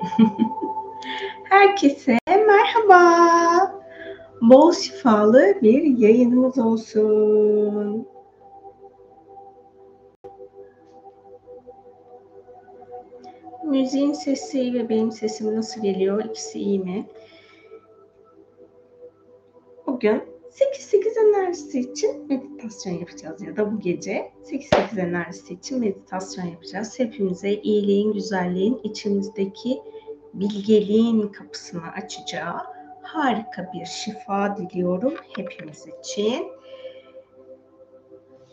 Herkese merhaba. Bol şifalı bir yayınımız olsun. Müziğin sesi ve benim sesim nasıl geliyor? İkisi iyi mi? Bugün 8-8 enerjisi için meditasyon yapacağız ya da bu gece 8-8 enerjisi için meditasyon yapacağız. Hepimize iyiliğin, güzelliğin, içimizdeki bilgeliğin kapısını açacağı harika bir şifa diliyorum hepimiz için.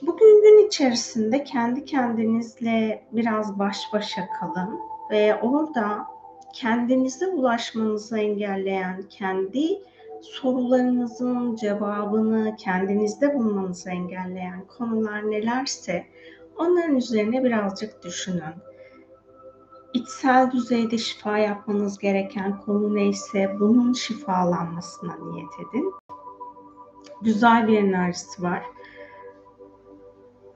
Bugün gün içerisinde kendi kendinizle biraz baş başa kalın ve orada kendinize ulaşmanızı engelleyen kendi sorularınızın cevabını kendinizde bulmanızı engelleyen konular nelerse onların üzerine birazcık düşünün. İçsel düzeyde şifa yapmanız gereken konu neyse bunun şifalanmasına niyet edin. Güzel bir enerjisi var.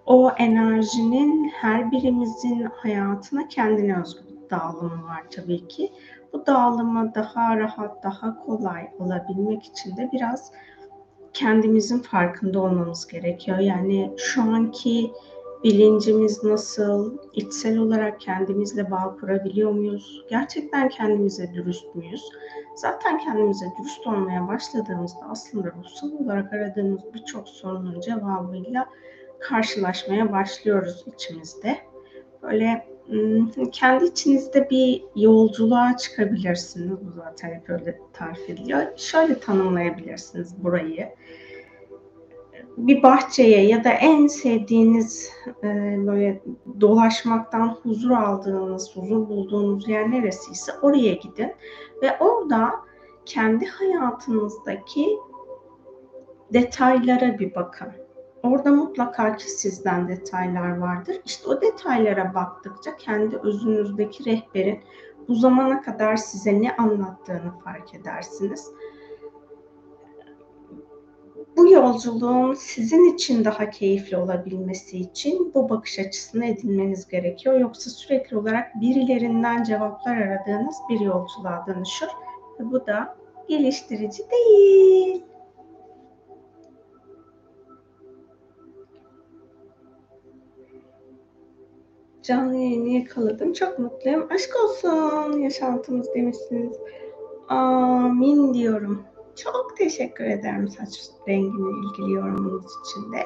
O enerjinin her birimizin hayatına kendine özgü dağılımı var tabii ki bu dağılıma daha rahat, daha kolay olabilmek için de biraz kendimizin farkında olmamız gerekiyor. Yani şu anki bilincimiz nasıl, içsel olarak kendimizle bağ kurabiliyor muyuz? Gerçekten kendimize dürüst müyüz? Zaten kendimize dürüst olmaya başladığımızda aslında ruhsal olarak aradığımız birçok sorunun cevabıyla karşılaşmaya başlıyoruz içimizde. Böyle kendi içinizde bir yolculuğa çıkabilirsiniz. Bu zaten hep öyle tarif ediliyor. Şöyle tanımlayabilirsiniz burayı. Bir bahçeye ya da en sevdiğiniz böyle dolaşmaktan huzur aldığınız, huzur bulduğunuz yer neresiyse oraya gidin ve orada kendi hayatınızdaki detaylara bir bakın Orada mutlaka ki sizden detaylar vardır. İşte o detaylara baktıkça kendi özünüzdeki rehberin bu zamana kadar size ne anlattığını fark edersiniz. Bu yolculuğun sizin için daha keyifli olabilmesi için bu bakış açısını edinmeniz gerekiyor. Yoksa sürekli olarak birilerinden cevaplar aradığınız bir yolculuğa dönüşür. Ve bu da geliştirici değil. Canlı yayını yakaladım. Çok mutluyum. Aşk olsun yaşantımız demişsiniz. Amin diyorum. Çok teşekkür ederim saç rengine ilgili yorumunuz için de.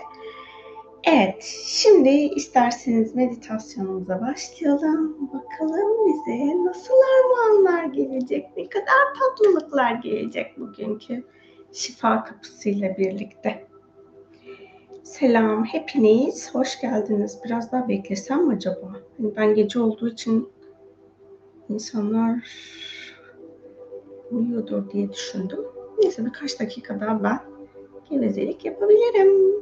Evet, şimdi isterseniz meditasyonumuza başlayalım. Bakalım bize nasıl armağanlar gelecek, ne kadar tatlılıklar gelecek bugünkü şifa kapısıyla birlikte. Selam hepiniz, hoş geldiniz. Biraz daha beklesem mi acaba? Yani ben gece olduğu için insanlar uyuyordur diye düşündüm. Neyse birkaç dakika daha ben gevezelik yapabilirim.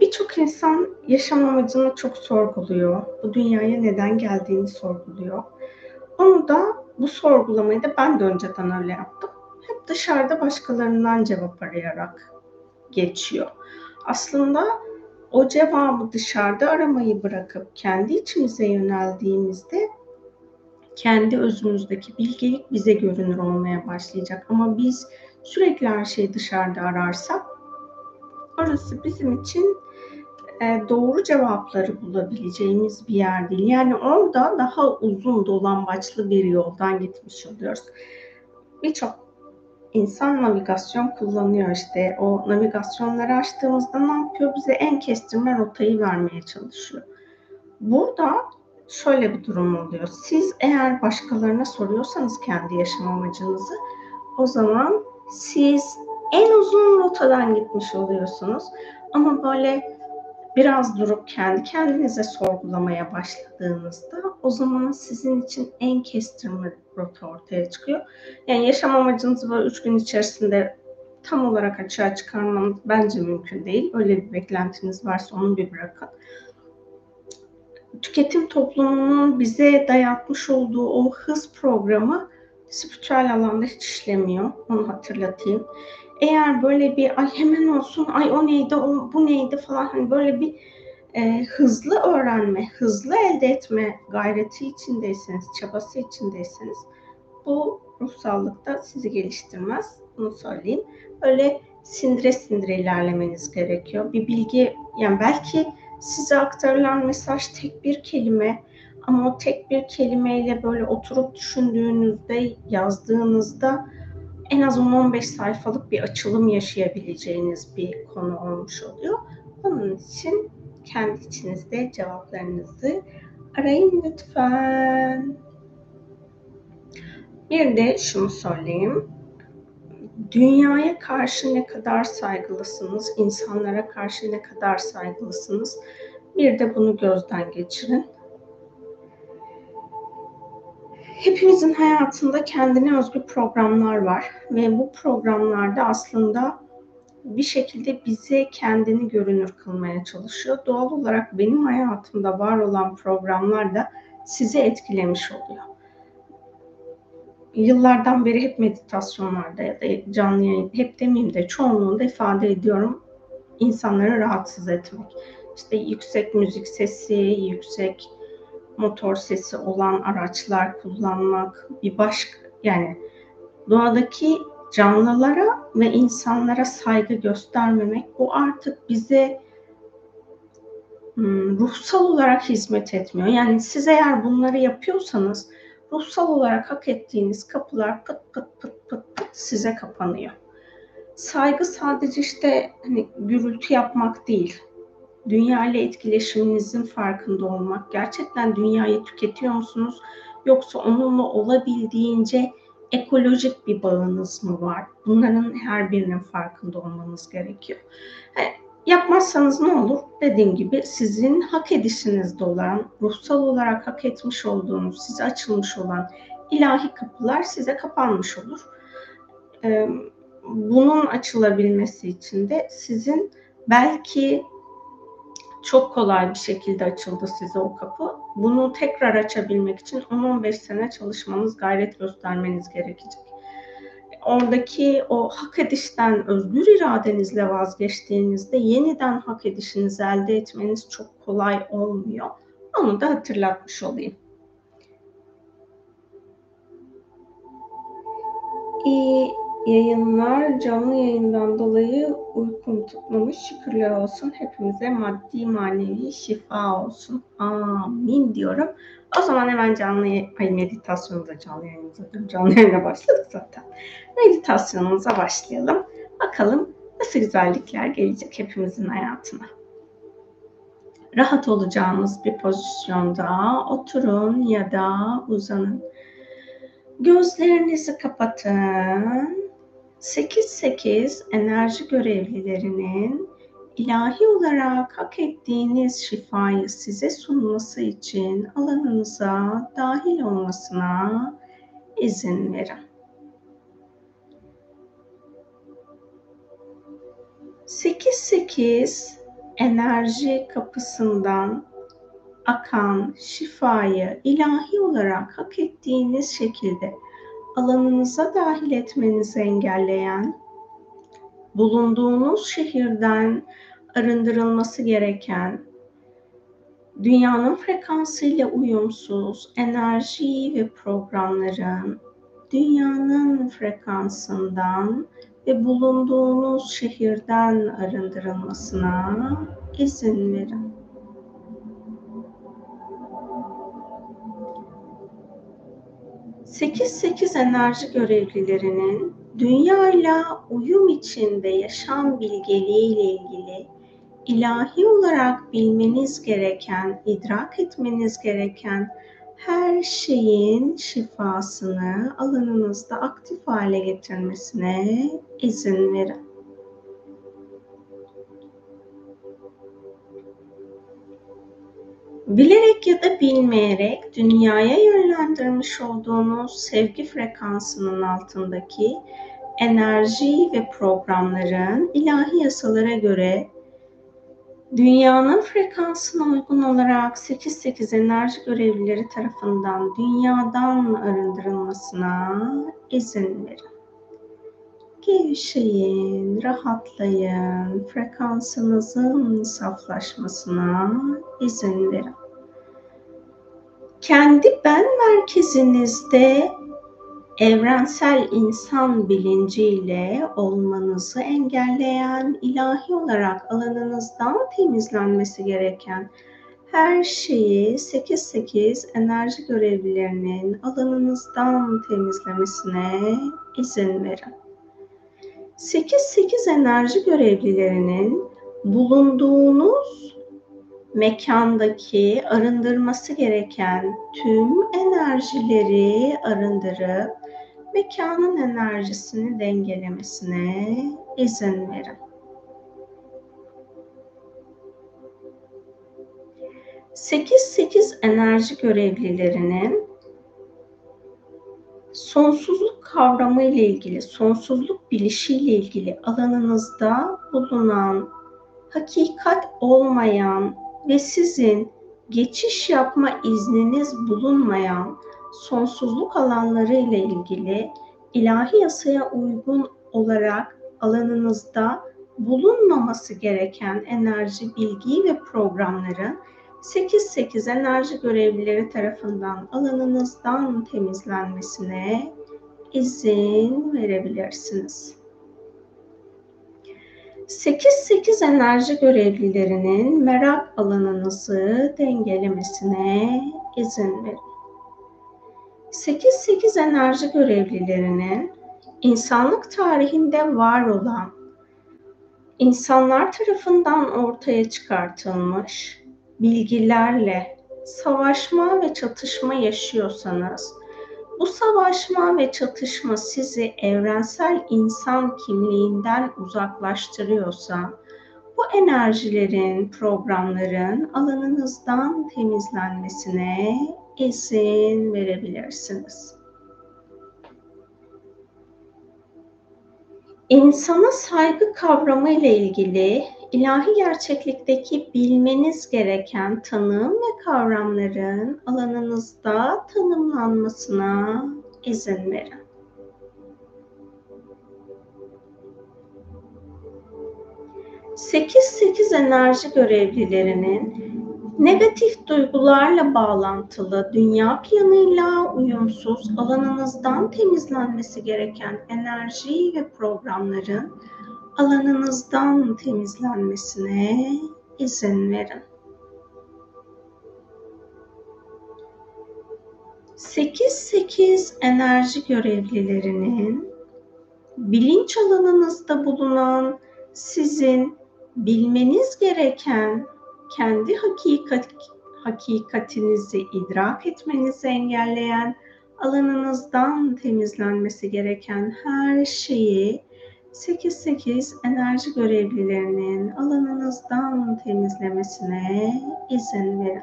Birçok insan yaşam amacını çok sorguluyor. Bu dünyaya neden geldiğini sorguluyor. Onu da bu sorgulamayı da ben de önceden öyle yaptım. Hep dışarıda başkalarından cevap arayarak geçiyor. Aslında o cevabı dışarıda aramayı bırakıp kendi içimize yöneldiğimizde kendi özümüzdeki bilgelik bize görünür olmaya başlayacak. Ama biz sürekli her şeyi dışarıda ararsak orası bizim için doğru cevapları bulabileceğimiz bir yer değil. Yani orada daha uzun dolambaçlı bir yoldan gitmiş oluyoruz. Birçok insan navigasyon kullanıyor işte. O navigasyonları açtığımızda ne yapıyor? Bize en kestirme rotayı vermeye çalışıyor. Burada şöyle bir durum oluyor. Siz eğer başkalarına soruyorsanız kendi yaşam amacınızı o zaman siz en uzun rotadan gitmiş oluyorsunuz. Ama böyle biraz durup kendi kendinize sorgulamaya başladığınızda o zaman sizin için en kestirme rota ortaya çıkıyor. Yani yaşam amacınızı böyle üç gün içerisinde tam olarak açığa çıkarmanız bence mümkün değil. Öyle bir beklentiniz varsa onu bir bırakın. Tüketim toplumunun bize dayatmış olduğu o hız programı spiritüel alanda hiç işlemiyor. Onu hatırlatayım eğer böyle bir ay hemen olsun ay o neydi o bu neydi falan hani böyle bir e, hızlı öğrenme, hızlı elde etme gayreti içindeyseniz, çabası içindeyseniz bu ruhsallıkta sizi geliştirmez. Bunu söyleyeyim. Öyle sindire sindire ilerlemeniz gerekiyor. Bir bilgi, yani belki size aktarılan mesaj tek bir kelime ama o tek bir kelimeyle böyle oturup düşündüğünüzde, yazdığınızda en az 10-15 sayfalık bir açılım yaşayabileceğiniz bir konu olmuş oluyor. Onun için kendi içinizde cevaplarınızı arayın lütfen. Bir de şunu söyleyeyim. Dünyaya karşı ne kadar saygılısınız, insanlara karşı ne kadar saygılısınız. Bir de bunu gözden geçirin. Hepimizin hayatında kendine özgü programlar var ve bu programlarda aslında bir şekilde bize kendini görünür kılmaya çalışıyor. Doğal olarak benim hayatımda var olan programlar da sizi etkilemiş oluyor. Yıllardan beri hep meditasyonlarda ya da canlı yayın, hep demeyeyim de çoğunluğunda ifade ediyorum insanları rahatsız etmek. İşte yüksek müzik sesi, yüksek motor sesi olan araçlar kullanmak, bir başka yani doğadaki canlılara ve insanlara saygı göstermemek bu artık bize hmm, ruhsal olarak hizmet etmiyor. Yani siz eğer bunları yapıyorsanız ruhsal olarak hak ettiğiniz kapılar pıt pıt pıt pıt pıt size kapanıyor. Saygı sadece işte hani gürültü yapmak değil. Dünya ile etkileşiminizin farkında olmak. Gerçekten dünyayı tüketiyor musunuz? Yoksa onunla olabildiğince ekolojik bir bağınız mı var? Bunların her birinin farkında olmanız gerekiyor. E, yapmazsanız ne olur? Dediğim gibi sizin hak edişinizde olan, ruhsal olarak hak etmiş olduğunuz, size açılmış olan ilahi kapılar size kapanmış olur. E, bunun açılabilmesi için de sizin belki çok kolay bir şekilde açıldı size o kapı. Bunu tekrar açabilmek için 10-15 sene çalışmanız, gayret göstermeniz gerekecek. Oradaki o hak edişten özgür iradenizle vazgeçtiğinizde yeniden hak edişinizi elde etmeniz çok kolay olmuyor. Onu da hatırlatmış olayım. İyi yayınlar canlı yayından dolayı uykum tutmamış. Şükürler olsun. Hepimize maddi manevi şifa olsun. Amin diyorum. O zaman hemen canlı ay meditasyonumuza canlı yayınımıza canlı yayına başladık zaten. Meditasyonumuza başlayalım. Bakalım nasıl güzellikler gelecek hepimizin hayatına. Rahat olacağımız bir pozisyonda oturun ya da uzanın. Gözlerinizi kapatın 8-8 enerji görevlilerinin ilahi olarak hak ettiğiniz şifayı size sunması için alanınıza dahil olmasına izin verin. 8-8 enerji kapısından akan şifayı ilahi olarak hak ettiğiniz şekilde alanınıza dahil etmenizi engelleyen, bulunduğunuz şehirden arındırılması gereken, dünyanın frekansıyla uyumsuz enerji ve programların dünyanın frekansından ve bulunduğunuz şehirden arındırılmasına izin verin. 8-8 enerji görevlilerinin dünyayla uyum içinde yaşam bilgeliği ile ilgili ilahi olarak bilmeniz gereken, idrak etmeniz gereken her şeyin şifasını alanınızda aktif hale getirmesine izin verin. Bilerek ya da bilmeyerek dünyaya yönlendirmiş olduğunuz sevgi frekansının altındaki enerji ve programların ilahi yasalara göre dünyanın frekansına uygun olarak 8-8 enerji görevlileri tarafından dünyadan arındırılmasına izin verin. Gevşeyin, rahatlayın, frekansınızın saflaşmasına izin verin. Kendi ben merkezinizde evrensel insan bilinciyle olmanızı engelleyen, ilahi olarak alanınızdan temizlenmesi gereken her şeyi 8-8 enerji görevlilerinin alanınızdan temizlemesine izin verin. 8-8 enerji görevlilerinin bulunduğunuz mekandaki arındırması gereken tüm enerjileri arındırıp mekanın enerjisini dengelemesine izin verin. 8-8 enerji görevlilerinin sonsuzluk kavramı ile ilgili, sonsuzluk bilişi ile ilgili alanınızda bulunan, hakikat olmayan ve sizin geçiş yapma izniniz bulunmayan sonsuzluk alanları ile ilgili ilahi yasaya uygun olarak alanınızda bulunmaması gereken enerji, bilgi ve programların 8-8 enerji görevlileri tarafından alanınızdan temizlenmesine izin verebilirsiniz. 8-8 enerji görevlilerinin merak alanınızı dengelemesine izin verin. 8-8 enerji görevlilerinin insanlık tarihinde var olan, insanlar tarafından ortaya çıkartılmış bilgilerle savaşma ve çatışma yaşıyorsanız, bu savaşma ve çatışma sizi evrensel insan kimliğinden uzaklaştırıyorsa, bu enerjilerin, programların alanınızdan temizlenmesine izin verebilirsiniz. İnsana saygı kavramı ile ilgili ilahi gerçeklikteki bilmeniz gereken tanım ve kavramların alanınızda tanımlanmasına izin verin. Sekiz sekiz enerji görevlilerinin negatif duygularla bağlantılı, dünya planıyla uyumsuz, alanınızdan temizlenmesi gereken enerji ve programların alanınızdan temizlenmesine izin verin. 8-8 enerji görevlilerinin bilinç alanınızda bulunan sizin bilmeniz gereken kendi hakikat, hakikatinizi idrak etmenizi engelleyen alanınızdan temizlenmesi gereken her şeyi 8-8 enerji görevlilerinin alanınızdan temizlemesine izin verin.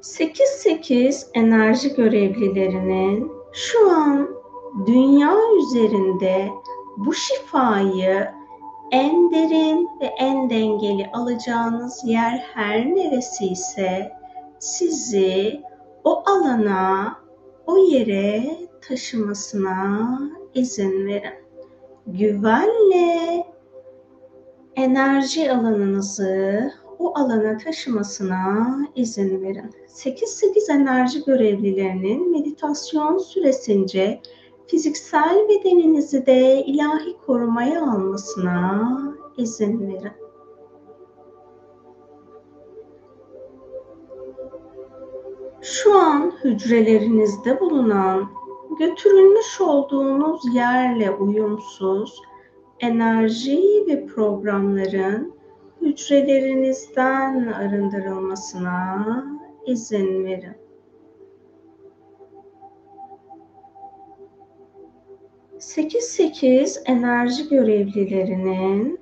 8-8 enerji görevlilerinin şu an dünya üzerinde bu şifayı en derin ve en dengeli alacağınız yer her neresi ise sizi o alana, o yere taşımasına izin verin. Güvenle enerji alanınızı o alana taşımasına izin verin. 8-8 enerji görevlilerinin meditasyon süresince fiziksel bedeninizi de ilahi korumaya almasına izin verin. Şu an hücrelerinizde bulunan götürülmüş olduğunuz yerle uyumsuz enerji ve programların hücrelerinizden arındırılmasına izin verin. Sekiz sekiz enerji görevlilerinin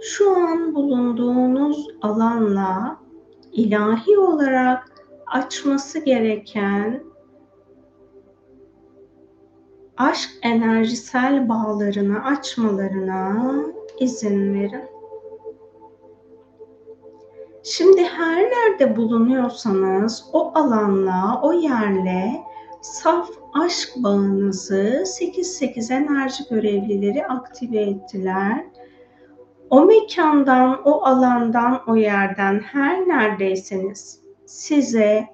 şu an bulunduğunuz alanla ilahi olarak açması gereken aşk enerjisel bağlarını açmalarına izin verin. Şimdi her nerede bulunuyorsanız o alanla, o yerle saf aşk bağınızı 8-8 enerji görevlileri aktive ettiler. O mekandan, o alandan, o yerden her neredeyseniz size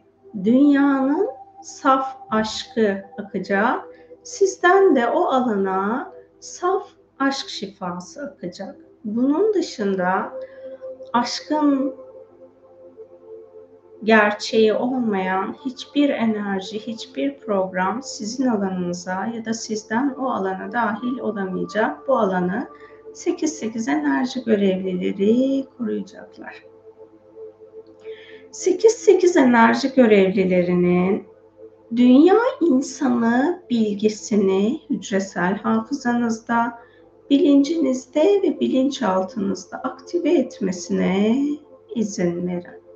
dünyanın saf aşkı akacak. Sizden de o alana saf aşk şifası akacak. Bunun dışında aşkın gerçeği olmayan hiçbir enerji, hiçbir program sizin alanınıza ya da sizden o alana dahil olamayacak. Bu alanı 8-8 enerji görevlileri koruyacaklar. 8-8 enerji görevlilerinin dünya insanı bilgisini hücresel hafızanızda, bilincinizde ve bilinçaltınızda aktive etmesine izin verin.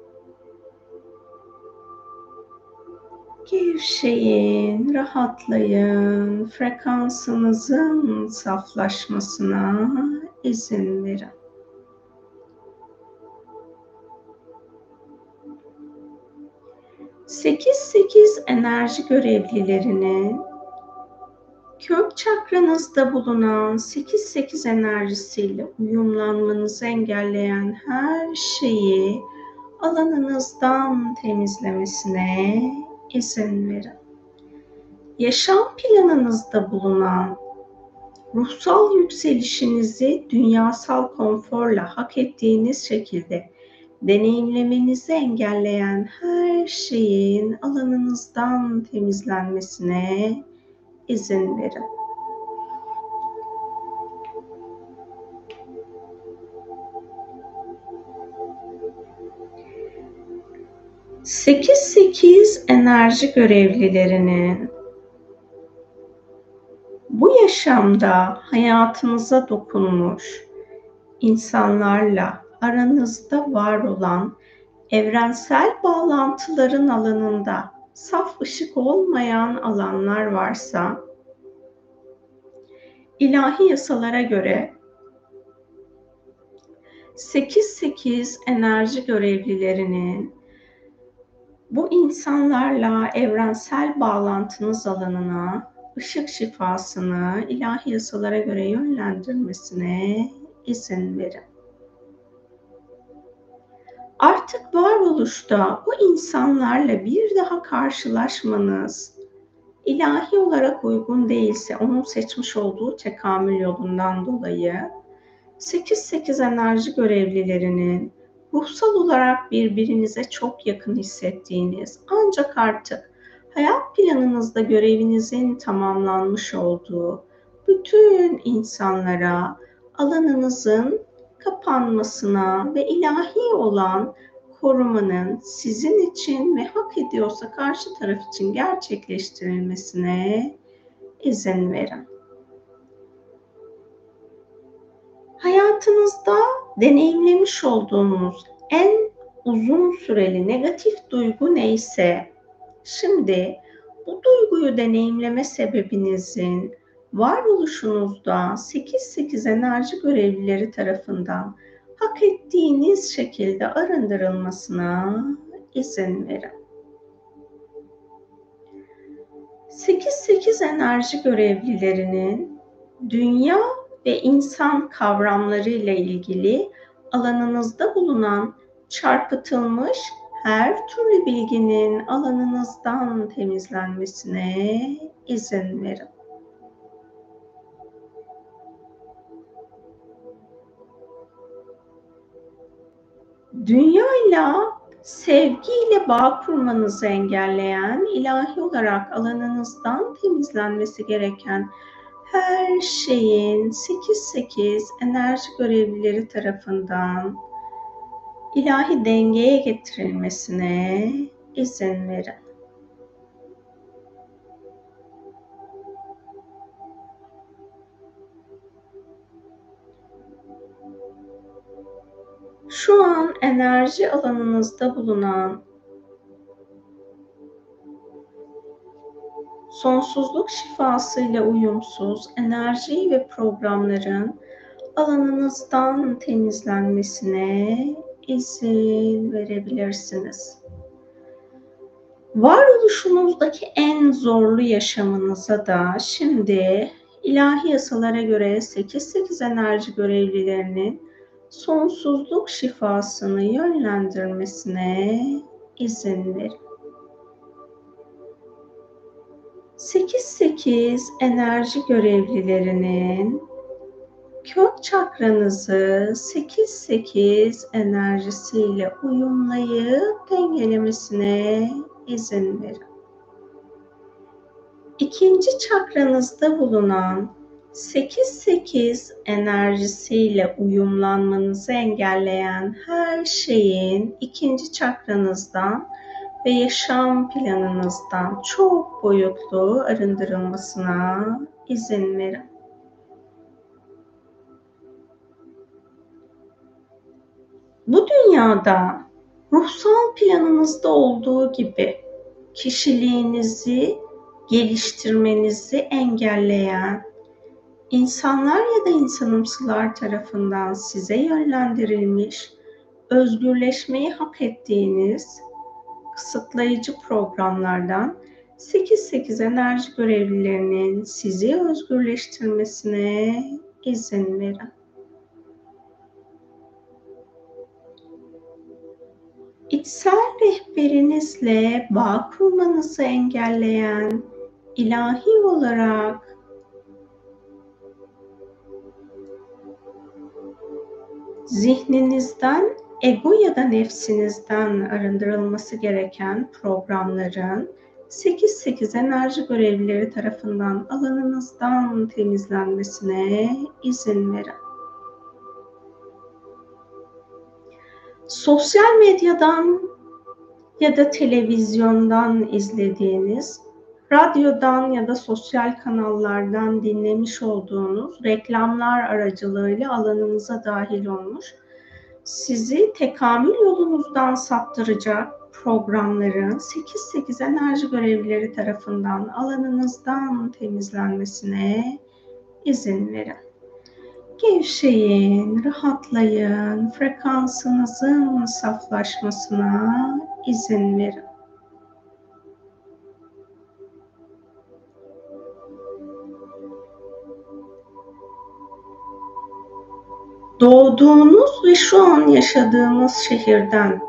Gevşeyin, rahatlayın, frekansınızın saflaşmasına izin verin. Sekiz sekiz enerji görevlilerinin kök çakranızda bulunan 8-8 enerjisiyle uyumlanmanızı engelleyen her şeyi alanınızdan temizlemesine izin verin. Yaşam planınızda bulunan ruhsal yükselişinizi dünyasal konforla hak ettiğiniz şekilde deneyimlemenizi engelleyen her şeyin alanınızdan temizlenmesine izin verin. Sekiz sekiz enerji görevlilerinin bu yaşamda hayatınıza dokunmuş insanlarla aranızda var olan evrensel bağlantıların alanında saf ışık olmayan alanlar varsa ilahi yasalara göre 8-8 enerji görevlilerinin bu insanlarla evrensel bağlantınız alanına ışık şifasını ilahi yasalara göre yönlendirmesine izin verin. Artık varoluşta bu insanlarla bir daha karşılaşmanız ilahi olarak uygun değilse onun seçmiş olduğu tekamül yolundan dolayı 8-8 enerji görevlilerinin ruhsal olarak birbirinize çok yakın hissettiğiniz ancak artık hayat planınızda görevinizin tamamlanmış olduğu bütün insanlara alanınızın kapanmasına ve ilahi olan korumanın sizin için ve hak ediyorsa karşı taraf için gerçekleştirilmesine izin verin. Hayatınızda deneyimlemiş olduğunuz en uzun süreli negatif duygu neyse şimdi bu duyguyu deneyimleme sebebinizin varoluşunuzda 8-8 enerji görevlileri tarafından hak ettiğiniz şekilde arındırılmasına izin verin. 8-8 enerji görevlilerinin dünya ve insan kavramları ile ilgili alanınızda bulunan çarpıtılmış her türlü bilginin alanınızdan temizlenmesine izin verin. Dünyayla sevgiyle bağ kurmanızı engelleyen, ilahi olarak alanınızdan temizlenmesi gereken her şeyin 8-8 enerji görevlileri tarafından ilahi dengeye getirilmesine izin verin. Şu an enerji alanınızda bulunan sonsuzluk şifasıyla uyumsuz enerji ve programların alanınızdan temizlenmesine izin verebilirsiniz. Varoluşunuzdaki en zorlu yaşamınıza da şimdi ilahi yasalara göre 8-8 enerji görevlilerinin sonsuzluk şifasını yönlendirmesine izin verin. 8-8 enerji görevlilerinin kök çakranızı 8-8 enerjisiyle uyumlayıp dengelemesine izin verin. İkinci çakranızda bulunan 8-8 enerjisiyle uyumlanmanızı engelleyen her şeyin ikinci çakranızdan ve yaşam planınızdan çok boyutlu arındırılmasına izin verin. Bu dünyada ruhsal planınızda olduğu gibi kişiliğinizi geliştirmenizi engelleyen insanlar ya da insanımsılar tarafından size yönlendirilmiş, özgürleşmeyi hak ettiğiniz kısıtlayıcı programlardan 8-8 enerji görevlilerinin sizi özgürleştirmesine izin verin. İçsel rehberinizle bağ kurmanızı engelleyen ilahi olarak zihninizden ego ya da nefsinizden arındırılması gereken programların 8-8 enerji görevlileri tarafından alanınızdan temizlenmesine izin verin. Sosyal medyadan ya da televizyondan izlediğiniz, radyodan ya da sosyal kanallardan dinlemiş olduğunuz reklamlar aracılığıyla alanınıza dahil olmuş sizi tekamül yolunuzdan saptıracak programların 8-8 enerji görevlileri tarafından alanınızdan temizlenmesine izin verin. Gevşeyin, rahatlayın, frekansınızın saflaşmasına izin verin. Doğduğunuz ve şu an yaşadığınız şehirden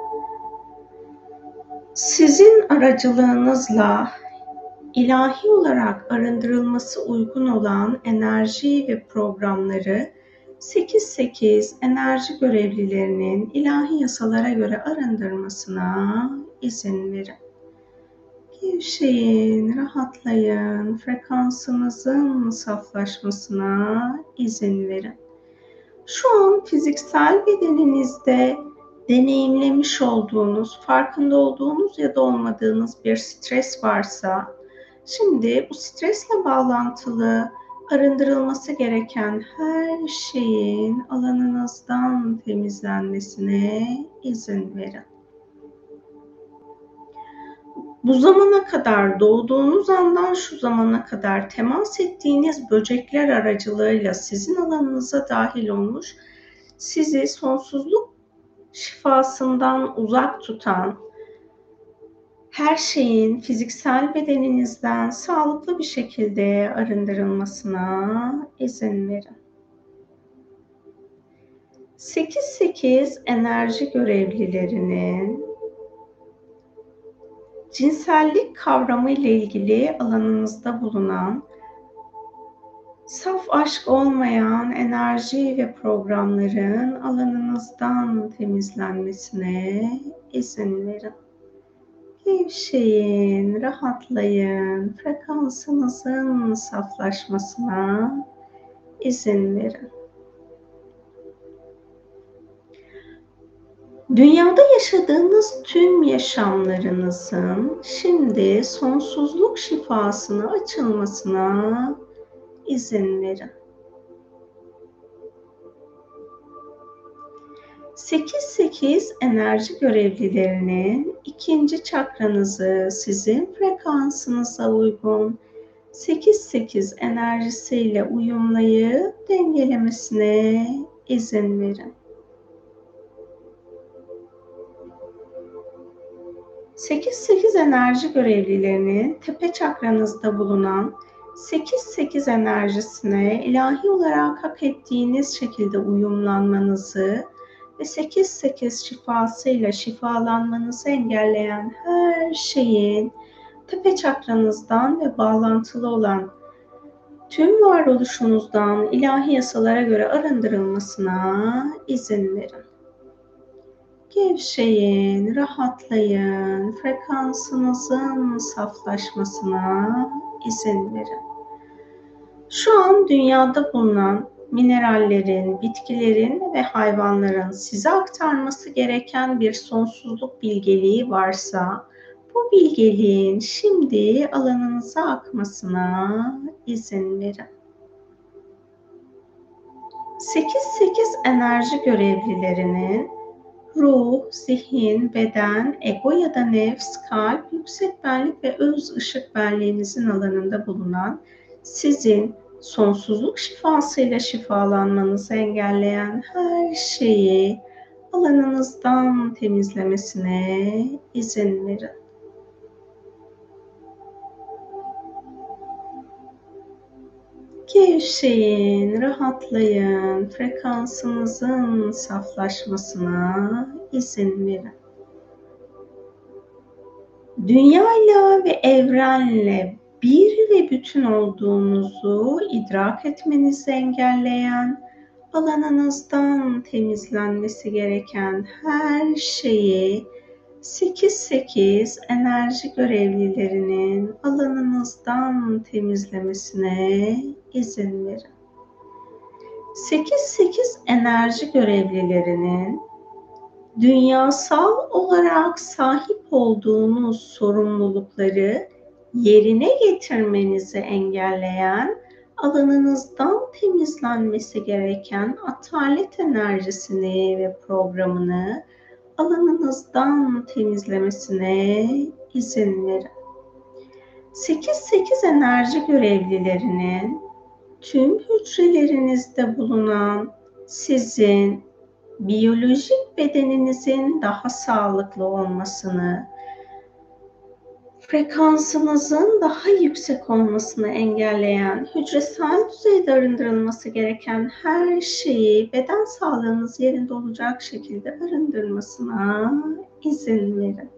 sizin aracılığınızla ilahi olarak arındırılması uygun olan enerji ve programları 8-8 enerji görevlilerinin ilahi yasalara göre arındırmasına izin verin. Gevşeyin, rahatlayın, frekansınızın saflaşmasına izin verin şu an fiziksel bedeninizde deneyimlemiş olduğunuz, farkında olduğunuz ya da olmadığınız bir stres varsa, şimdi bu stresle bağlantılı arındırılması gereken her şeyin alanınızdan temizlenmesine izin verin bu zamana kadar doğduğunuz andan şu zamana kadar temas ettiğiniz böcekler aracılığıyla sizin alanınıza dahil olmuş, sizi sonsuzluk şifasından uzak tutan, her şeyin fiziksel bedeninizden sağlıklı bir şekilde arındırılmasına izin verin. 8-8 enerji görevlilerinin cinsellik kavramı ile ilgili alanınızda bulunan saf aşk olmayan enerji ve programların alanınızdan temizlenmesine izin verin. Gevşeyin, rahatlayın, frekansınızın saflaşmasına izin verin. Dünyada yaşadığınız tüm yaşamlarınızın şimdi sonsuzluk şifasına açılmasına izin verin. 8-8 enerji görevlilerinin ikinci çakranızı sizin frekansınıza uygun 8-8 enerjisiyle uyumlayıp dengelemesine izin verin. 8-8 enerji görevlilerinin tepe çakranızda bulunan 8-8 enerjisine ilahi olarak hak ettiğiniz şekilde uyumlanmanızı ve 8-8 şifasıyla şifalanmanızı engelleyen her şeyin tepe çakranızdan ve bağlantılı olan tüm varoluşunuzdan ilahi yasalara göre arındırılmasına izin verin. Gevşeyin, rahatlayın, frekansınızın saflaşmasına izin verin. Şu an dünyada bulunan minerallerin, bitkilerin ve hayvanların size aktarması gereken bir sonsuzluk bilgeliği varsa bu bilgeliğin şimdi alanınıza akmasına izin verin. 8-8 enerji görevlilerinin ruh, zihin, beden, ego ya da nefs, kalp, yüksek benlik ve öz ışık benliğinizin alanında bulunan sizin sonsuzluk şifasıyla şifalanmanızı engelleyen her şeyi alanınızdan temizlemesine izin verin. Gevşeyin, rahatlayın, frekansınızın saflaşmasına izin verin. Dünyayla ve evrenle bir ve bütün olduğunuzu idrak etmenizi engelleyen, alanınızdan temizlenmesi gereken her şeyi 8-8 enerji görevlilerinin alanınızdan temizlemesine izin verin. 8-8 enerji görevlilerinin dünyasal olarak sahip olduğunuz sorumlulukları yerine getirmenizi engelleyen, alanınızdan temizlenmesi gereken atalet enerjisini ve programını alanınızdan temizlemesine izin verin. 8-8 enerji görevlilerinin tüm hücrelerinizde bulunan sizin biyolojik bedeninizin daha sağlıklı olmasını, frekansınızın daha yüksek olmasını engelleyen, hücresel düzeyde arındırılması gereken her şeyi beden sağlığınız yerinde olacak şekilde arındırmasına izin verin.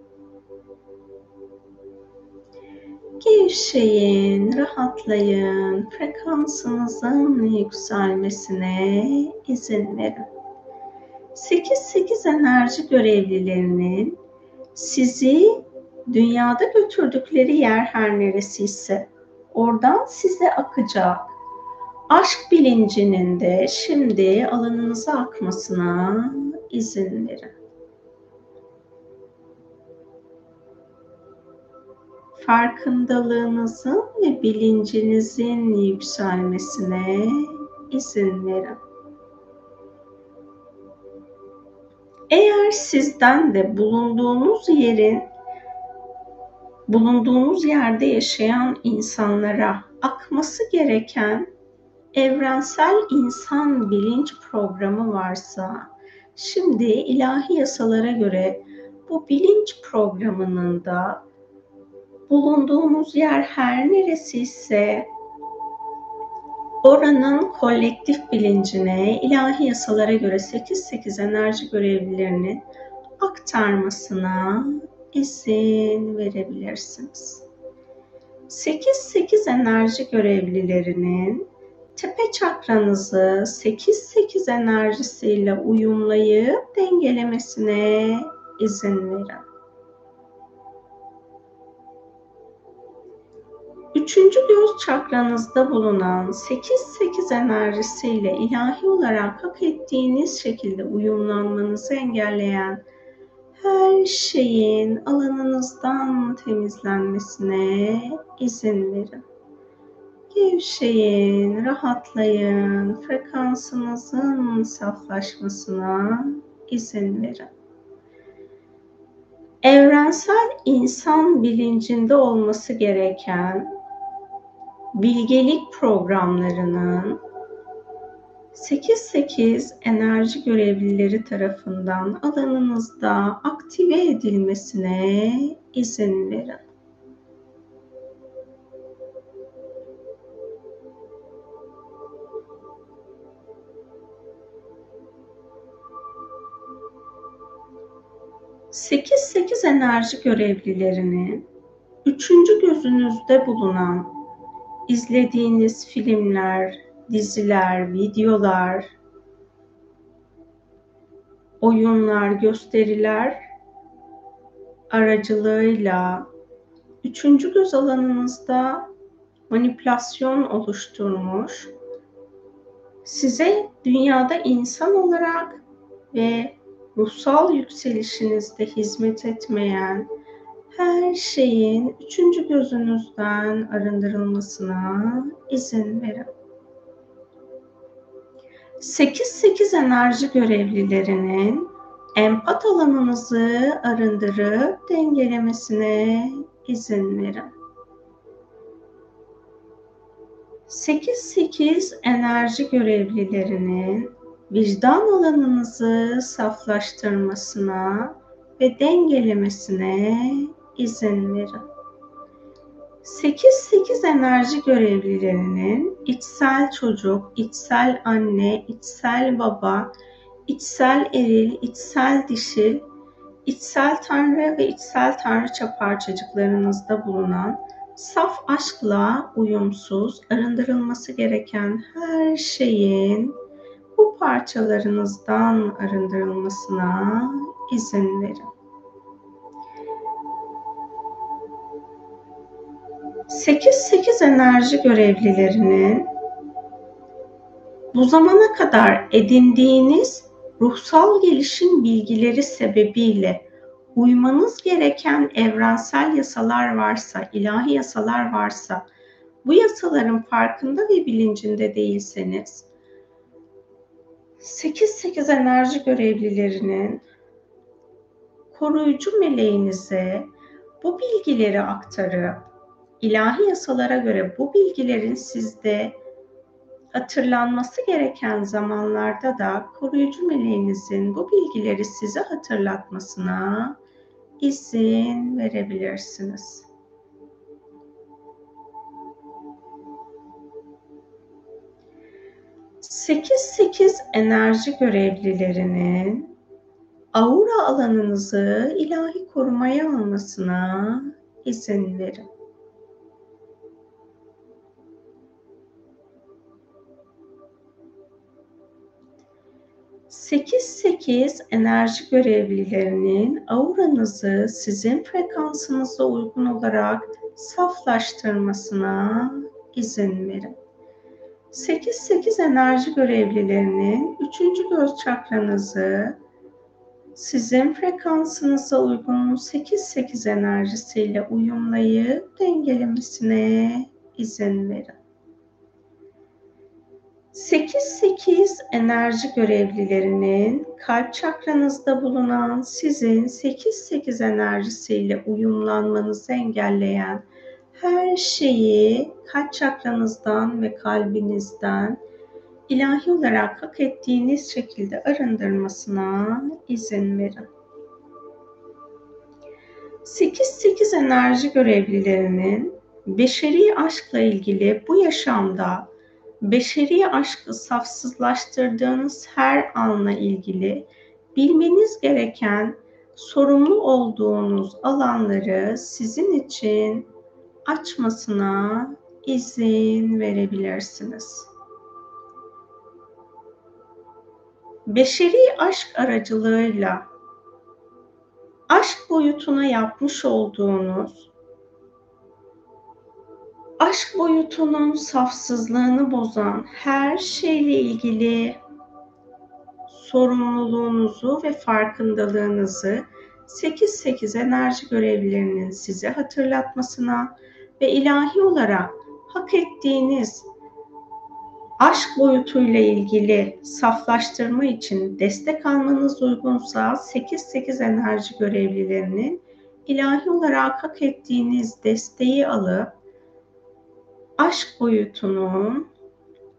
Gevşeyin, rahatlayın, frekansınızın yükselmesine izin verin. 8-8 enerji görevlilerinin sizi dünyada götürdükleri yer her neresi ise oradan size akacak aşk bilincinin de şimdi alanınıza akmasına izin verin. Farkındalığınızın ve bilincinizin yükselmesine izin verin. Eğer sizden de bulunduğunuz yerin bulunduğunuz yerde yaşayan insanlara akması gereken evrensel insan bilinç programı varsa şimdi ilahi yasalara göre bu bilinç programının da bulunduğunuz yer her neresi ise oranın kolektif bilincine ilahi yasalara göre 8-8 enerji görevlilerinin aktarmasına izin verebilirsiniz. 8-8 enerji görevlilerinin tepe çakranızı 8-8 enerjisiyle uyumlayıp dengelemesine izin verin. Üçüncü göz çakranızda bulunan 8-8 enerjisiyle ilahi olarak hak ettiğiniz şekilde uyumlanmanızı engelleyen her şeyin alanınızdan temizlenmesine izin verin. Gevşeyin, rahatlayın, frekansınızın saflaşmasına izin verin. Evrensel insan bilincinde olması gereken bilgelik programlarının 8-8 enerji görevlileri tarafından alanınızda aktive edilmesine izin verin. Sekiz sekiz enerji görevlilerinin üçüncü gözünüzde bulunan izlediğiniz filmler, diziler, videolar, oyunlar, gösteriler aracılığıyla üçüncü göz alanınızda manipülasyon oluşturmuş, size dünyada insan olarak ve ruhsal yükselişinizde hizmet etmeyen her şeyin üçüncü gözünüzden arındırılmasına izin verin. 8-8 enerji görevlilerinin empat alanınızı arındırıp dengelemesine izin verin. 8-8 enerji görevlilerinin vicdan alanınızı saflaştırmasına ve dengelemesine izin verin. 8-8 enerji görevlilerinin içsel çocuk, içsel anne, içsel baba, içsel eril, içsel dişil, içsel tanrı ve içsel tanrıça parçacıklarınızda bulunan saf aşkla uyumsuz, arındırılması gereken her şeyin bu parçalarınızdan arındırılmasına izin verin. 8-8 enerji görevlilerinin bu zamana kadar edindiğiniz ruhsal gelişim bilgileri sebebiyle uymanız gereken evrensel yasalar varsa, ilahi yasalar varsa, bu yasaların farkında ve bilincinde değilseniz, 8-8 enerji görevlilerinin koruyucu meleğinize bu bilgileri aktarıp ilahi yasalara göre bu bilgilerin sizde hatırlanması gereken zamanlarda da koruyucu meleğinizin bu bilgileri size hatırlatmasına izin verebilirsiniz. Sekiz sekiz enerji görevlilerinin aura alanınızı ilahi korumaya almasına izin verin. 8-8 enerji görevlilerinin auranızı sizin frekansınıza uygun olarak saflaştırmasına izin verin. 8-8 enerji görevlilerinin 3. göz çakranızı sizin frekansınıza uygun 8-8 enerjisiyle uyumlayıp dengelemesine izin verin. 8-8 enerji görevlilerinin kalp çakranızda bulunan sizin 8-8 enerjisiyle uyumlanmanızı engelleyen her şeyi kalp çakranızdan ve kalbinizden ilahi olarak hak ettiğiniz şekilde arındırmasına izin verin. 8-8 enerji görevlilerinin beşeri aşkla ilgili bu yaşamda beşeri aşkı safsızlaştırdığınız her anla ilgili bilmeniz gereken sorumlu olduğunuz alanları sizin için açmasına izin verebilirsiniz. Beşeri aşk aracılığıyla aşk boyutuna yapmış olduğunuz aşk boyutunun safsızlığını bozan her şeyle ilgili sorumluluğunuzu ve farkındalığınızı 8-8 enerji görevlilerinin size hatırlatmasına ve ilahi olarak hak ettiğiniz aşk boyutuyla ilgili saflaştırma için destek almanız uygunsa 8-8 enerji görevlilerinin ilahi olarak hak ettiğiniz desteği alıp aşk boyutunun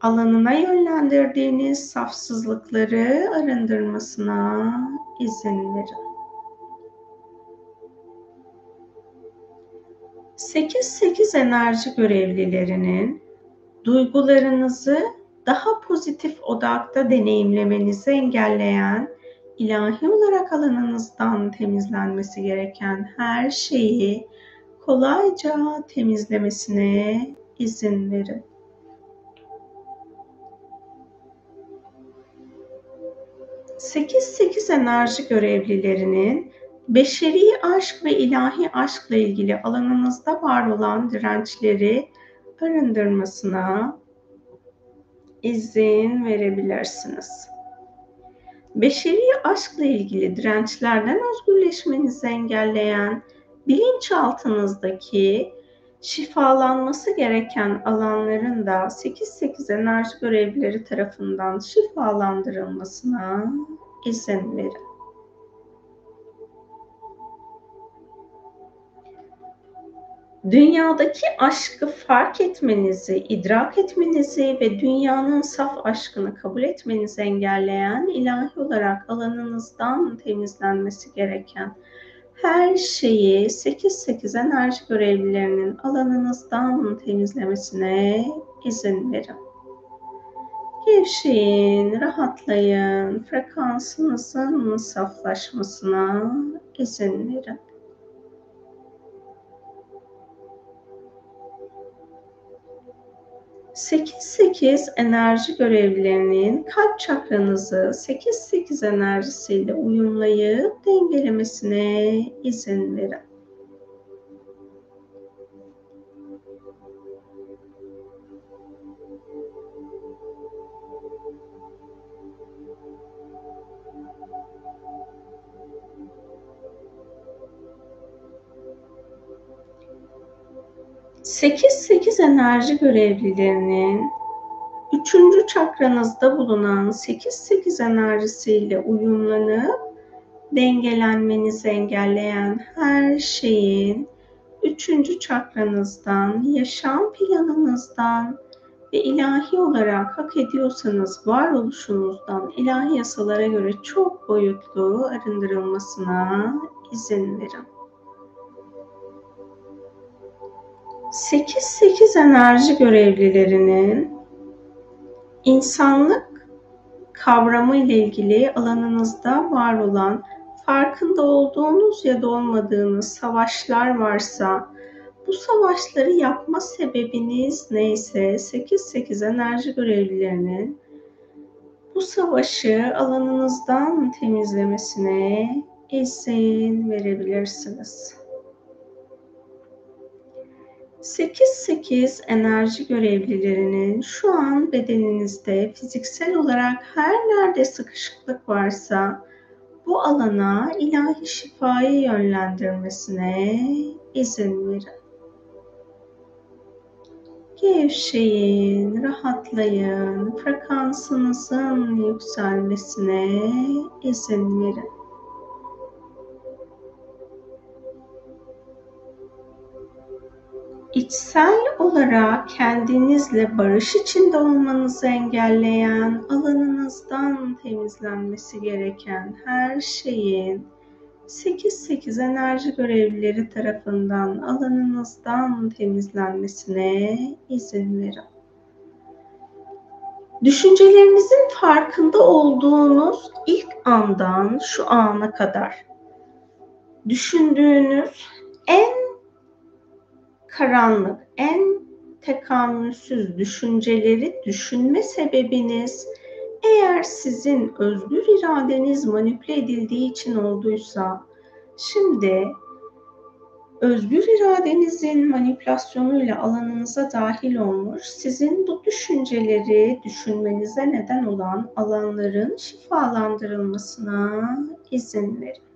alanına yönlendirdiğiniz safsızlıkları arındırmasına izin verin. 8-8 enerji görevlilerinin duygularınızı daha pozitif odakta deneyimlemenizi engelleyen ilahi olarak alanınızdan temizlenmesi gereken her şeyi kolayca temizlemesine izin verin. Sekiz sekiz enerji görevlilerinin beşeri aşk ve ilahi aşkla ilgili alanınızda var olan dirençleri arındırmasına izin verebilirsiniz. Beşeri aşkla ilgili dirençlerden özgürleşmenizi engelleyen bilinçaltınızdaki şifalanması gereken alanların da 8-8 enerji görevlileri tarafından şifalandırılmasına izin verin. dünyadaki aşkı fark etmenizi, idrak etmenizi ve dünyanın saf aşkını kabul etmenizi engelleyen ilahi olarak alanınızdan temizlenmesi gereken her şeyi 8-8 enerji görevlilerinin alanınızdan temizlemesine izin verin. Gevşeyin, rahatlayın, frekansınızın saflaşmasına izin verin. 8-8 enerji görevlilerinin kalp çakranızı 8-8 enerjisiyle uyumlayıp dengelemesine izin verin. Enerji görevlilerinin üçüncü çakranızda bulunan sekiz sekiz enerjisiyle uyumlanıp dengelenmenizi engelleyen her şeyin üçüncü çakranızdan, yaşam planınızdan ve ilahi olarak hak ediyorsanız varoluşunuzdan ilahi yasalara göre çok boyutlu arındırılmasına izin verin. 8-8 enerji görevlilerinin insanlık kavramı ile ilgili alanınızda var olan farkında olduğunuz ya da olmadığınız savaşlar varsa bu savaşları yapma sebebiniz neyse 8-8 enerji görevlilerinin bu savaşı alanınızdan temizlemesine izin verebilirsiniz. 8-8 enerji görevlilerinin şu an bedeninizde fiziksel olarak her nerede sıkışıklık varsa bu alana ilahi şifayı yönlendirmesine izin verin. Gevşeyin, rahatlayın, frekansınızın yükselmesine izin verin. İçsel olarak kendinizle barış içinde olmanızı engelleyen, alanınızdan temizlenmesi gereken her şeyin 8-8 enerji görevlileri tarafından alanınızdan temizlenmesine izin verin. Düşüncelerinizin farkında olduğunuz ilk andan şu ana kadar düşündüğünüz en karanlık, en tekamülsüz düşünceleri düşünme sebebiniz eğer sizin özgür iradeniz manipüle edildiği için olduysa şimdi özgür iradenizin manipülasyonuyla alanınıza dahil olmuş, sizin bu düşünceleri düşünmenize neden olan alanların şifalandırılmasına izin verin.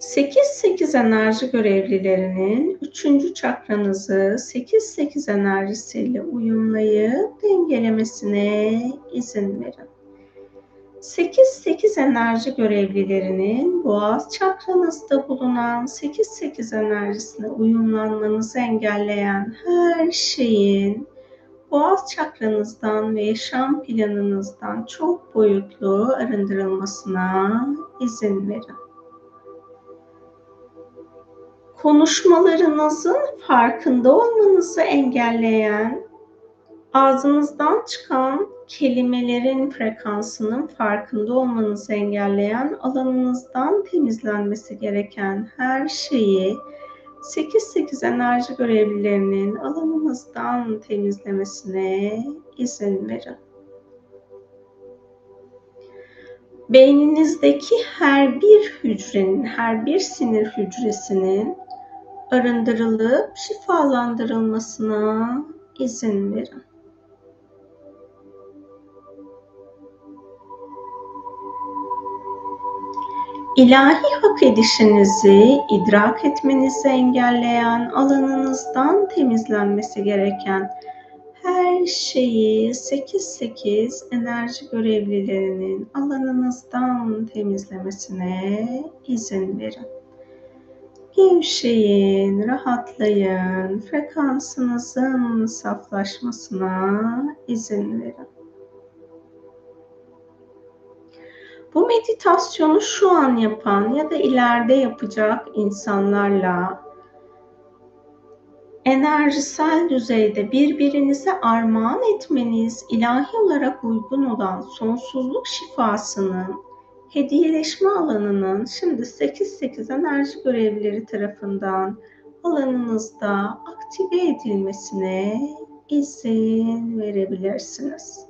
8-8 enerji görevlilerinin 3. çakranızı 8-8 enerjisiyle uyumlayıp dengelemesine izin verin. 8-8 enerji görevlilerinin boğaz çakranızda bulunan 8-8 enerjisine uyumlanmanızı engelleyen her şeyin boğaz çakranızdan ve yaşam planınızdan çok boyutlu arındırılmasına izin verin. Konuşmalarınızın farkında olmanızı engelleyen, ağzınızdan çıkan kelimelerin frekansının farkında olmanızı engelleyen, alanınızdan temizlenmesi gereken her şeyi 8-8 enerji görevlilerinin alanınızdan temizlemesine izin verin. Beyninizdeki her bir hücrenin, her bir sinir hücresinin arındırılıp şifalandırılmasına izin verin. İlahi hak edişinizi idrak etmenizi engelleyen, alanınızdan temizlenmesi gereken her şeyi 8-8 enerji görevlilerinin alanınızdan temizlemesine izin verin. Gevşeyin, rahatlayın, frekansınızın saflaşmasına izin verin. Bu meditasyonu şu an yapan ya da ileride yapacak insanlarla enerjisel düzeyde birbirinize armağan etmeniz ilahi olarak uygun olan sonsuzluk şifasının hediyeleşme alanının şimdi 8-8 enerji görevlileri tarafından alanınızda aktive edilmesine izin verebilirsiniz.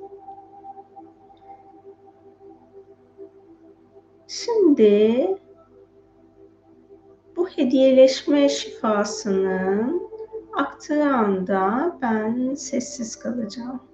Şimdi bu hediyeleşme şifasının aktığı anda ben sessiz kalacağım.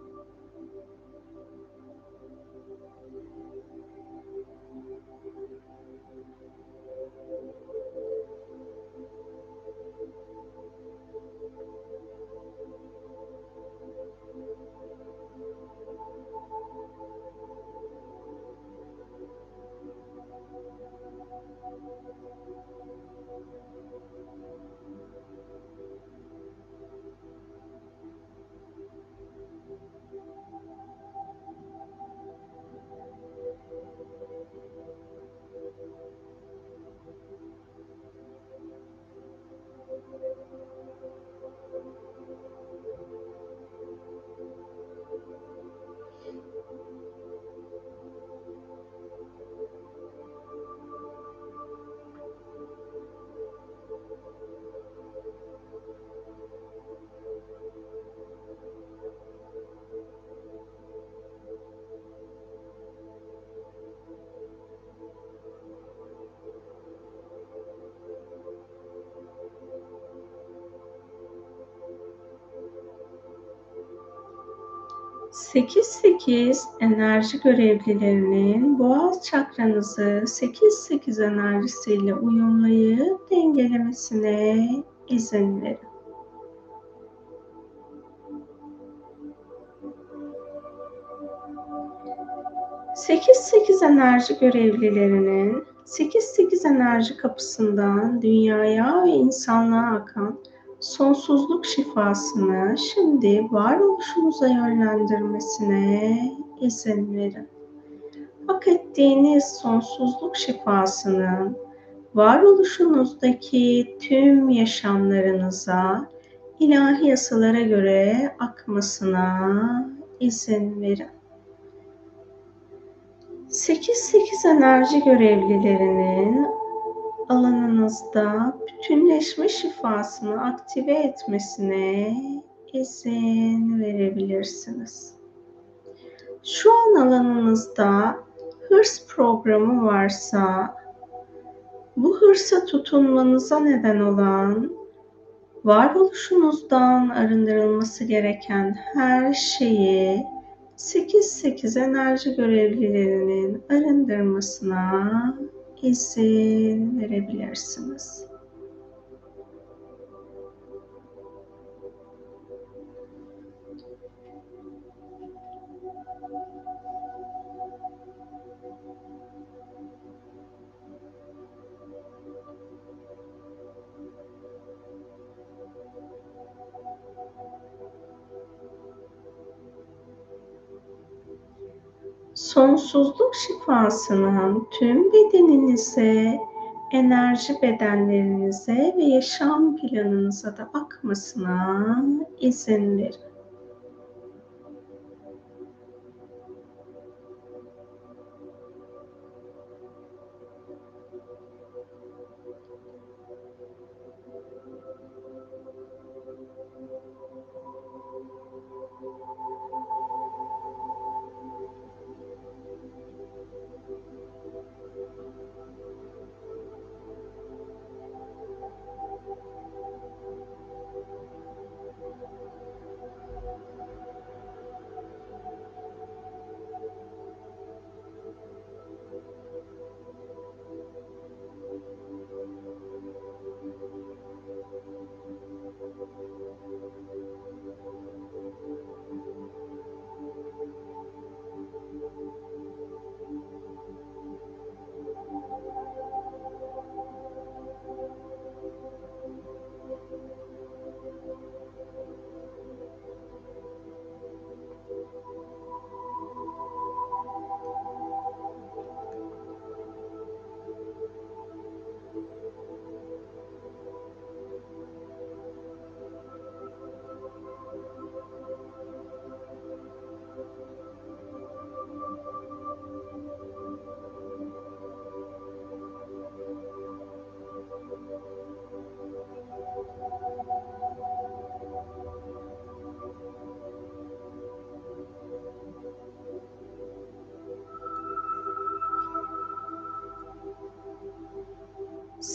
Sekiz sekiz enerji görevlilerinin boğaz çakranızı sekiz sekiz enerjisiyle uyumlayıp dengelemesine izin verin. Sekiz sekiz enerji görevlilerinin sekiz sekiz enerji kapısından dünyaya ve insanlığa akan sonsuzluk şifasını şimdi varoluşunuza yönlendirmesine izin verin. Hak ettiğiniz sonsuzluk şifasının varoluşunuzdaki tüm yaşamlarınıza ilahi yasalara göre akmasına izin verin. 8-8 enerji görevlilerinin alanınızda bütünleşme şifasını aktive etmesine izin verebilirsiniz. Şu an alanınızda hırs programı varsa bu hırsa tutunmanıza neden olan varoluşunuzdan arındırılması gereken her şeyi 8-8 enerji görevlilerinin arındırmasına izin Sonsuzluk şifasının tüm bedeninize, enerji bedenlerinize ve yaşam planınıza da akmasına izin verin.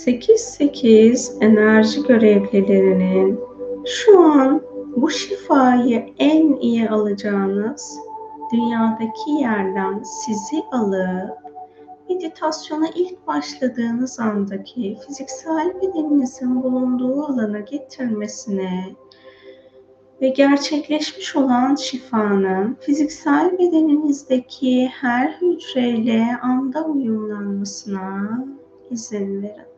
8-8 enerji görevlilerinin şu an bu şifayı en iyi alacağınız dünyadaki yerden sizi alıp meditasyona ilk başladığınız andaki fiziksel bedeninizin bulunduğu alana getirmesine ve gerçekleşmiş olan şifanın fiziksel bedeninizdeki her hücreyle anda uyumlanmasına izin verin.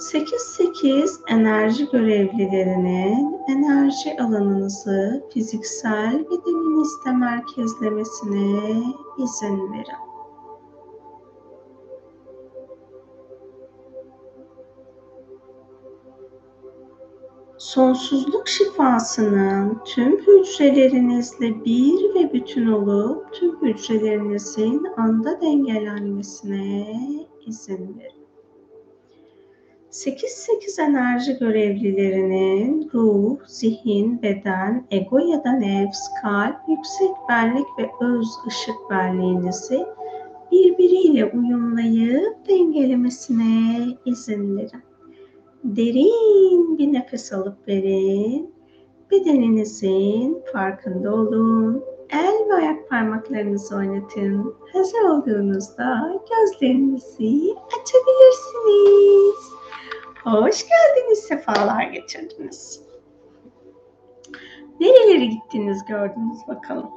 8-8 enerji görevlilerinin enerji alanınızı fiziksel bedeninizde merkezlemesine izin verin. Sonsuzluk şifasının tüm hücrelerinizle bir ve bütün olup tüm hücrelerinizin anda dengelenmesine izin verin. 8-8 enerji görevlilerinin ruh, zihin, beden, ego ya da nefs, kalp, yüksek benlik ve öz ışık benliğinizi birbiriyle uyumlayıp dengelemesine izin verin. Derin bir nefes alıp verin. Bedeninizin farkında olun. El ve ayak parmaklarınızı oynatın. Hazır olduğunuzda gözlerinizi açabilirsiniz. Hoş geldiniz, sefalar getirdiniz. Nerelere gittiniz gördünüz bakalım.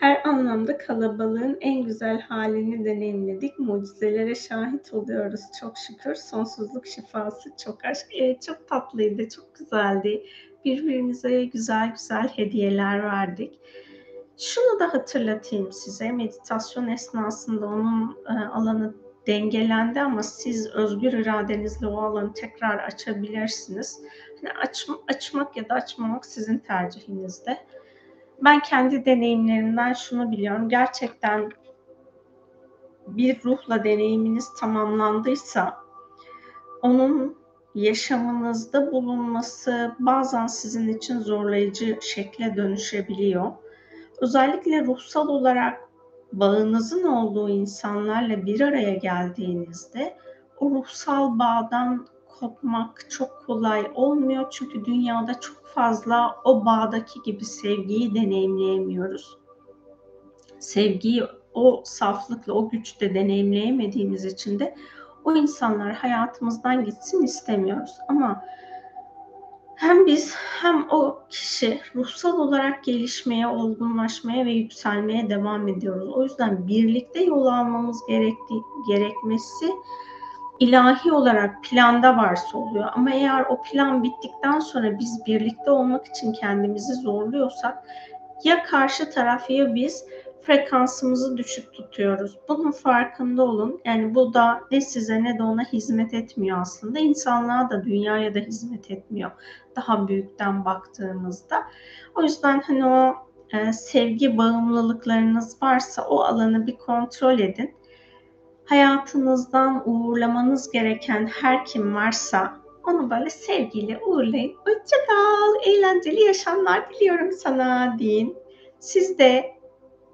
Her anlamda kalabalığın en güzel halini deneyimledik. Mucizelere şahit oluyoruz çok şükür. Sonsuzluk şifası, çok aşk. Evet, çok tatlıydı, çok güzeldi. Birbirimize güzel güzel hediyeler verdik. Şunu da hatırlatayım size. Meditasyon esnasında onun e, alanı dengelendi ama siz özgür iradenizle o alanı tekrar açabilirsiniz. Yani aç, açmak ya da açmamak sizin tercihinizde. Ben kendi deneyimlerimden şunu biliyorum. Gerçekten bir ruhla deneyiminiz tamamlandıysa onun yaşamınızda bulunması bazen sizin için zorlayıcı şekle dönüşebiliyor. Özellikle ruhsal olarak bağınızın olduğu insanlarla bir araya geldiğinizde o ruhsal bağdan kopmak çok kolay olmuyor. Çünkü dünyada çok fazla o bağdaki gibi sevgiyi deneyimleyemiyoruz. Sevgiyi o saflıkla, o güçte deneyimleyemediğimiz için de o insanlar hayatımızdan gitsin istemiyoruz. Ama hem biz hem o kişi ruhsal olarak gelişmeye, olgunlaşmaya ve yükselmeye devam ediyoruz. O yüzden birlikte yol almamız gerektiği, gerekmesi ilahi olarak planda varsa oluyor. Ama eğer o plan bittikten sonra biz birlikte olmak için kendimizi zorluyorsak Ya karşı taraf ya biz frekansımızı düşük tutuyoruz. Bunun farkında olun. Yani bu da ne size ne de ona hizmet etmiyor aslında. İnsanlığa da dünyaya da hizmet etmiyor. Daha büyükten baktığımızda. O yüzden hani o e, sevgi bağımlılıklarınız varsa o alanı bir kontrol edin. Hayatınızdan uğurlamanız gereken her kim varsa onu böyle sevgiyle uğurlayın. Hoşça kal, eğlenceli yaşamlar diliyorum sana deyin. Siz de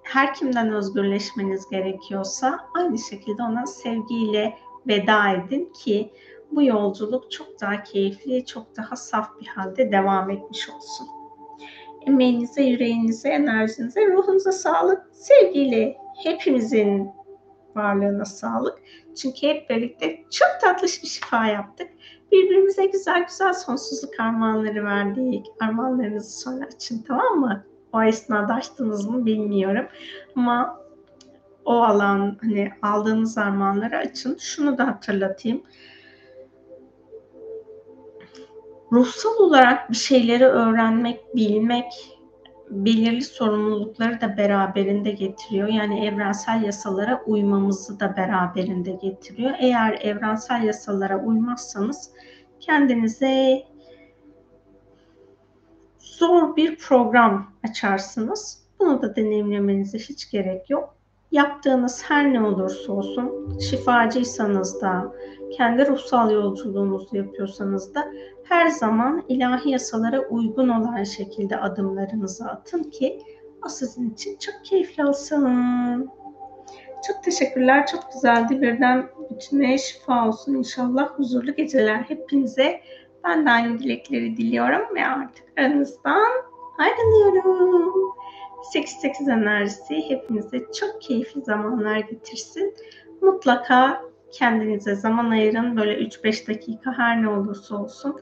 her kimden özgürleşmeniz gerekiyorsa aynı şekilde ona sevgiyle veda edin ki bu yolculuk çok daha keyifli, çok daha saf bir halde devam etmiş olsun. Emeğinize, yüreğinize, enerjinize, ruhunuza sağlık, sevgiyle hepimizin varlığına sağlık. Çünkü hep birlikte çok tatlış bir şifa yaptık. Birbirimize güzel güzel sonsuzluk armağanları verdik. Armağanlarınızı sonra açın tamam mı? O esnada açtınız mı bilmiyorum. Ama o alan hani aldığınız armağanları açın. Şunu da hatırlatayım. Ruhsal olarak bir şeyleri öğrenmek, bilmek belirli sorumlulukları da beraberinde getiriyor. Yani evrensel yasalara uymamızı da beraberinde getiriyor. Eğer evrensel yasalara uymazsanız kendinize zor bir program açarsınız. Bunu da deneyimlemenize hiç gerek yok. Yaptığınız her ne olursa olsun, şifacıysanız da, kendi ruhsal yolculuğunuzu yapıyorsanız da her zaman ilahi yasalara uygun olan şekilde adımlarınızı atın ki o sizin için çok keyifli olsun. Çok teşekkürler. Çok güzeldi. Birden bütünlüğe şifa olsun. İnşallah huzurlu geceler hepinize. Ben de aynı dilekleri diliyorum ve artık aranızdan ayrılıyorum. 88 enerjisi hepinize çok keyifli zamanlar getirsin. Mutlaka kendinize zaman ayırın. Böyle 3-5 dakika her ne olursa olsun.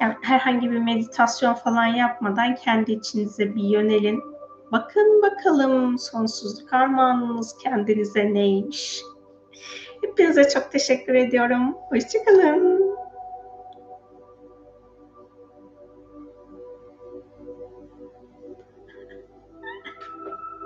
Yani herhangi bir meditasyon falan yapmadan kendi içinize bir yönelin. Bakın bakalım sonsuzluk armağanınız kendinize neymiş. Hepinize çok teşekkür ediyorum. Hoşçakalın.